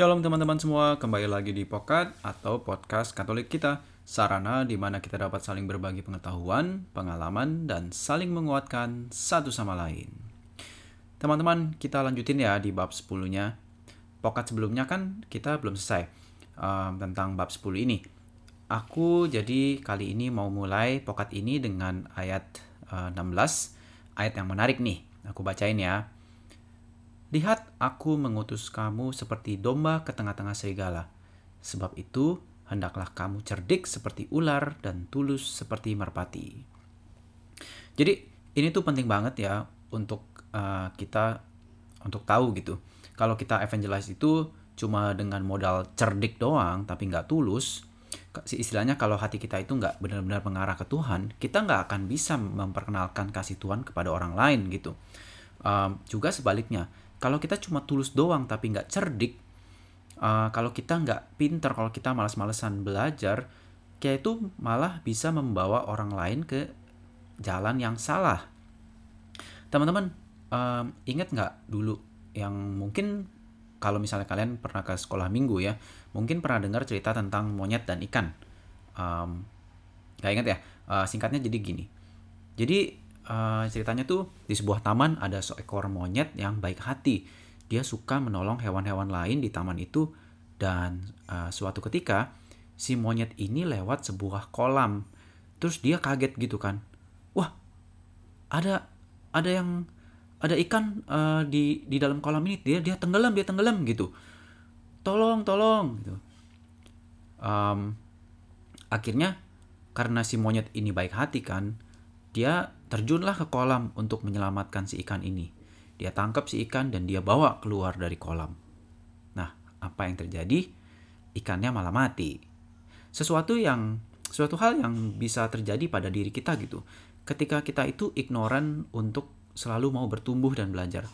Shalom teman-teman semua, kembali lagi di Pokat atau Podcast Katolik kita. Sarana di mana kita dapat saling berbagi pengetahuan, pengalaman, dan saling menguatkan satu sama lain. Teman-teman, kita lanjutin ya di bab 10-nya. Pokat sebelumnya kan kita belum selesai um, tentang bab 10 ini. Aku jadi kali ini mau mulai pokat ini dengan ayat uh, 16, ayat yang menarik nih. Aku bacain ya. Lihat, aku mengutus kamu seperti domba ke tengah-tengah serigala. Sebab itu, hendaklah kamu cerdik seperti ular dan tulus seperti merpati. Jadi, ini tuh penting banget ya untuk uh, kita untuk tahu gitu. Kalau kita evangelize itu cuma dengan modal cerdik doang, tapi nggak tulus, istilahnya kalau hati kita itu nggak benar-benar mengarah ke Tuhan, kita nggak akan bisa memperkenalkan kasih Tuhan kepada orang lain gitu. Um, juga sebaliknya, kalau kita cuma tulus doang tapi nggak cerdik, uh, kalau kita nggak pinter, kalau kita malas-malesan belajar, kayak itu malah bisa membawa orang lain ke jalan yang salah. Teman-teman, um, ingat nggak dulu yang mungkin kalau misalnya kalian pernah ke sekolah minggu ya, mungkin pernah dengar cerita tentang monyet dan ikan. Um, gak ingat ya, uh, singkatnya jadi gini. Jadi uh, ceritanya tuh di sebuah taman ada seekor monyet yang baik hati. Dia suka menolong hewan-hewan lain di taman itu dan uh, suatu ketika si monyet ini lewat sebuah kolam. Terus dia kaget gitu kan. Wah, ada ada yang ada ikan uh, di di dalam kolam ini dia dia tenggelam dia tenggelam gitu. Tolong tolong gitu. Um, akhirnya karena si monyet ini baik hati kan, dia terjunlah ke kolam untuk menyelamatkan si ikan ini. Dia tangkap si ikan dan dia bawa keluar dari kolam. Nah, apa yang terjadi? Ikannya malah mati. Sesuatu yang suatu hal yang bisa terjadi pada diri kita gitu. Ketika kita itu ignoran untuk selalu mau bertumbuh dan belajar.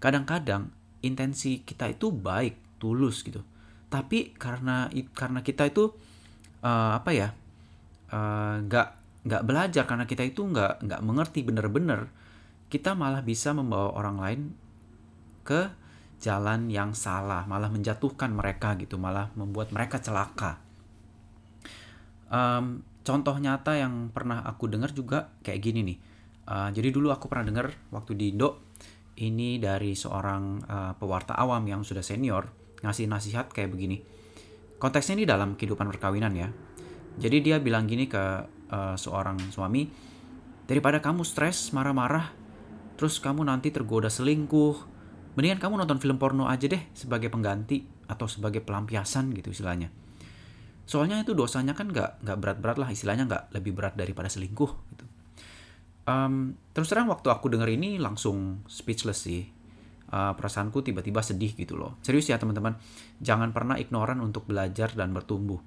Kadang-kadang intensi kita itu baik, tulus gitu. Tapi karena karena kita itu uh, apa ya? nggak uh, nggak belajar karena kita itu nggak nggak mengerti bener-bener kita malah bisa membawa orang lain ke jalan yang salah malah menjatuhkan mereka gitu malah membuat mereka celaka. Um, contoh nyata yang pernah aku dengar juga kayak gini nih. Uh, jadi dulu aku pernah dengar waktu di Indo ini dari seorang uh, pewarta awam yang sudah senior ngasih nasihat kayak begini. Konteksnya ini dalam kehidupan perkawinan ya. Jadi dia bilang gini ke uh, seorang suami daripada kamu stres marah-marah terus kamu nanti tergoda selingkuh mendingan kamu nonton film porno aja deh sebagai pengganti atau sebagai pelampiasan gitu istilahnya. Soalnya itu dosanya kan nggak nggak berat-berat lah istilahnya nggak lebih berat daripada selingkuh gitu. Um, terus terang waktu aku denger ini langsung speechless sih. Uh, perasaanku tiba-tiba sedih gitu loh. Serius ya teman-teman. Jangan pernah ignoran untuk belajar dan bertumbuh.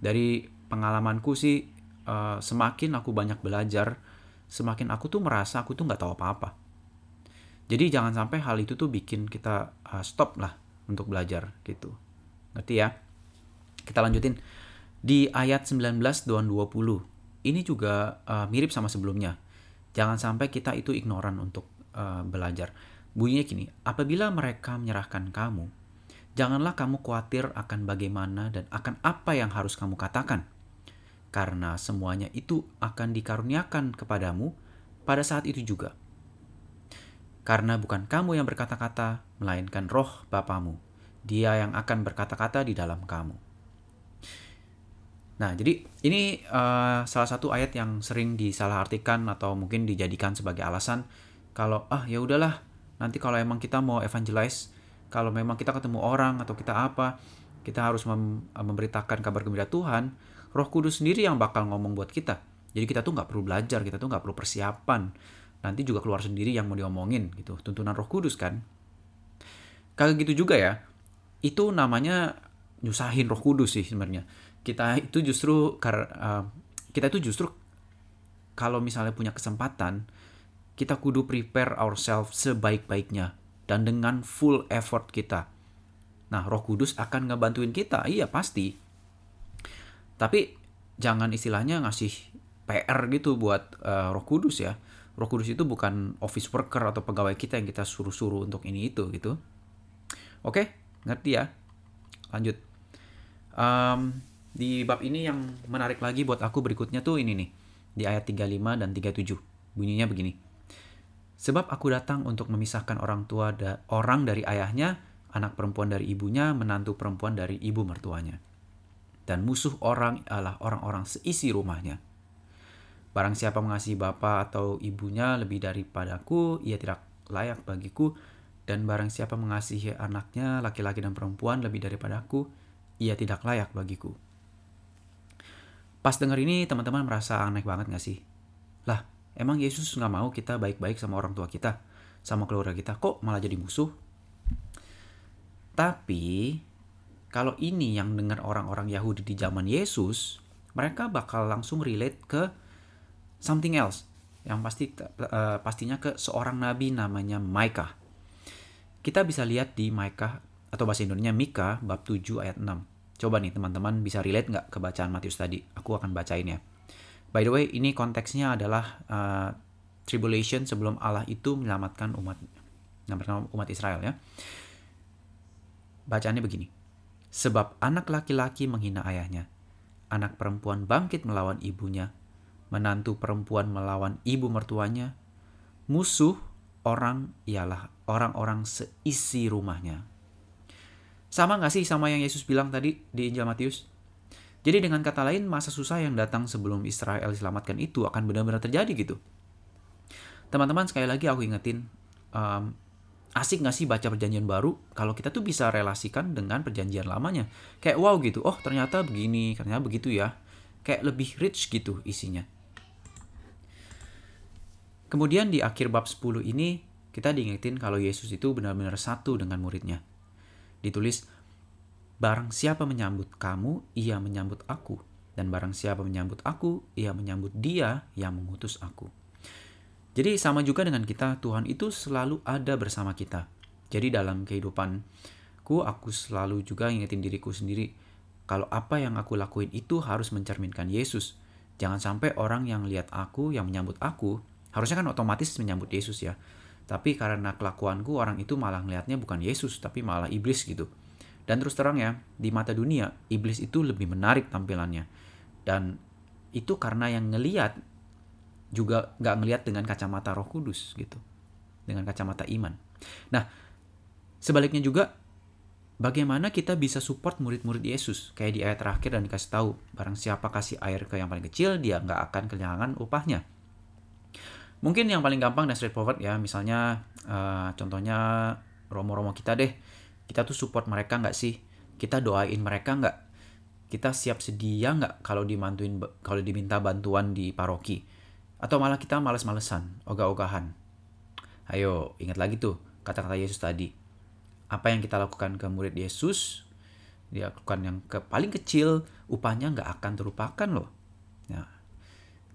Dari pengalamanku sih uh, semakin aku banyak belajar, semakin aku tuh merasa aku tuh nggak tahu apa-apa. Jadi jangan sampai hal itu tuh bikin kita uh, stop lah untuk belajar gitu. Ngerti ya? Kita lanjutin. Di ayat 19 dan 20. Ini juga uh, mirip sama sebelumnya. Jangan sampai kita itu ignoran untuk uh, belajar. Bunyinya gini, apabila mereka menyerahkan kamu, janganlah kamu khawatir akan bagaimana dan akan apa yang harus kamu katakan karena semuanya itu akan dikaruniakan kepadamu pada saat itu juga. Karena bukan kamu yang berkata-kata, melainkan roh Bapamu. Dia yang akan berkata-kata di dalam kamu. Nah, jadi ini uh, salah satu ayat yang sering disalahartikan atau mungkin dijadikan sebagai alasan kalau ah ya udahlah, nanti kalau emang kita mau evangelize, kalau memang kita ketemu orang atau kita apa, kita harus mem memberitakan kabar gembira Tuhan, Roh Kudus sendiri yang bakal ngomong buat kita. Jadi kita tuh nggak perlu belajar, kita tuh nggak perlu persiapan. Nanti juga keluar sendiri yang mau diomongin gitu. Tuntunan Roh Kudus kan. Kagak gitu juga ya. Itu namanya nyusahin Roh Kudus sih sebenarnya. Kita itu justru uh, kita itu justru kalau misalnya punya kesempatan kita kudu prepare ourselves sebaik-baiknya dan dengan full effort kita. Nah, Roh Kudus akan ngebantuin kita. Iya, pasti tapi jangan istilahnya ngasih PR gitu buat uh, Roh Kudus ya. Roh Kudus itu bukan office worker atau pegawai kita yang kita suruh-suruh untuk ini itu gitu. Oke, ngerti ya? lanjut. Um, di bab ini yang menarik lagi buat aku berikutnya tuh ini nih. Di ayat 35 dan 37. Bunyinya begini. Sebab aku datang untuk memisahkan orang tua da orang dari ayahnya, anak perempuan dari ibunya, menantu perempuan dari ibu mertuanya. Dan musuh orang adalah orang-orang seisi rumahnya. Barang siapa mengasihi bapa atau ibunya lebih daripadaku, ia tidak layak bagiku. Dan barang siapa mengasihi anaknya, laki-laki dan perempuan lebih daripadaku, ia tidak layak bagiku. Pas denger ini teman-teman merasa aneh banget gak sih? Lah, emang Yesus nggak mau kita baik-baik sama orang tua kita, sama keluarga kita, kok malah jadi musuh? Tapi, kalau ini yang dengar orang-orang Yahudi di zaman Yesus, mereka bakal langsung relate ke something else. Yang pasti uh, pastinya ke seorang nabi namanya Maikah. Kita bisa lihat di Maikah atau bahasa Indonesia Mika bab 7 ayat 6. Coba nih teman-teman bisa relate nggak ke bacaan Matius tadi? Aku akan bacain ya. By the way, ini konteksnya adalah uh, tribulation sebelum Allah itu menyelamatkan umat umat Israel ya. Bacaannya begini. Sebab anak laki-laki menghina ayahnya, anak perempuan bangkit melawan ibunya, menantu perempuan melawan ibu mertuanya, musuh orang ialah orang-orang seisi rumahnya. Sama nggak sih sama yang Yesus bilang tadi di Injil Matius? Jadi dengan kata lain, masa susah yang datang sebelum Israel diselamatkan itu akan benar-benar terjadi gitu. Teman-teman, sekali lagi aku ingetin, um, asik nggak sih baca perjanjian baru kalau kita tuh bisa relasikan dengan perjanjian lamanya. Kayak wow gitu, oh ternyata begini, ternyata begitu ya. Kayak lebih rich gitu isinya. Kemudian di akhir bab 10 ini, kita diingetin kalau Yesus itu benar-benar satu dengan muridnya ditulis, Barang siapa menyambut kamu, ia menyambut aku. Dan barang siapa menyambut aku, ia menyambut dia yang mengutus aku. Jadi sama juga dengan kita, Tuhan itu selalu ada bersama kita. Jadi dalam kehidupanku, aku selalu juga ingetin diriku sendiri, kalau apa yang aku lakuin itu harus mencerminkan Yesus. Jangan sampai orang yang lihat aku, yang menyambut aku, harusnya kan otomatis menyambut Yesus ya. Tapi karena kelakuanku orang itu malah ngelihatnya bukan Yesus tapi malah iblis gitu. Dan terus terang ya, di mata dunia iblis itu lebih menarik tampilannya. Dan itu karena yang ngeliat juga nggak ngeliat dengan kacamata Roh Kudus gitu, dengan kacamata iman. Nah, sebaliknya juga bagaimana kita bisa support murid-murid Yesus kayak di ayat terakhir dan dikasih tahu barang siapa kasih air ke yang paling kecil dia nggak akan kehilangan upahnya Mungkin yang paling gampang dan straightforward ya, misalnya uh, contohnya romo-romo kita deh, kita tuh support mereka nggak sih? Kita doain mereka nggak? Kita siap sedia nggak kalau dimantuin kalau diminta bantuan di paroki? Atau malah kita males-malesan, ogah-ogahan? Ayo, ingat lagi tuh kata-kata Yesus tadi. Apa yang kita lakukan ke murid Yesus, dia lakukan yang ke paling kecil, upahnya nggak akan terlupakan loh. Nah,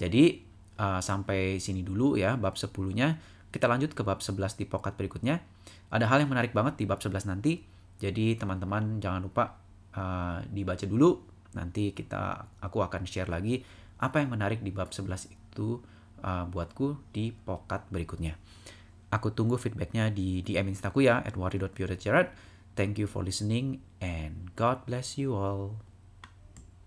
jadi uh, sampai sini dulu ya bab 10-nya. Kita lanjut ke bab 11 di pokat berikutnya. Ada hal yang menarik banget di bab 11 nanti. Jadi teman-teman jangan lupa uh, dibaca dulu. Nanti kita aku akan share lagi apa yang menarik di bab 11 itu uh, buatku di pokat berikutnya. Aku tunggu feedbacknya di DM Instaku ya, at. Thank you for listening and God bless you all.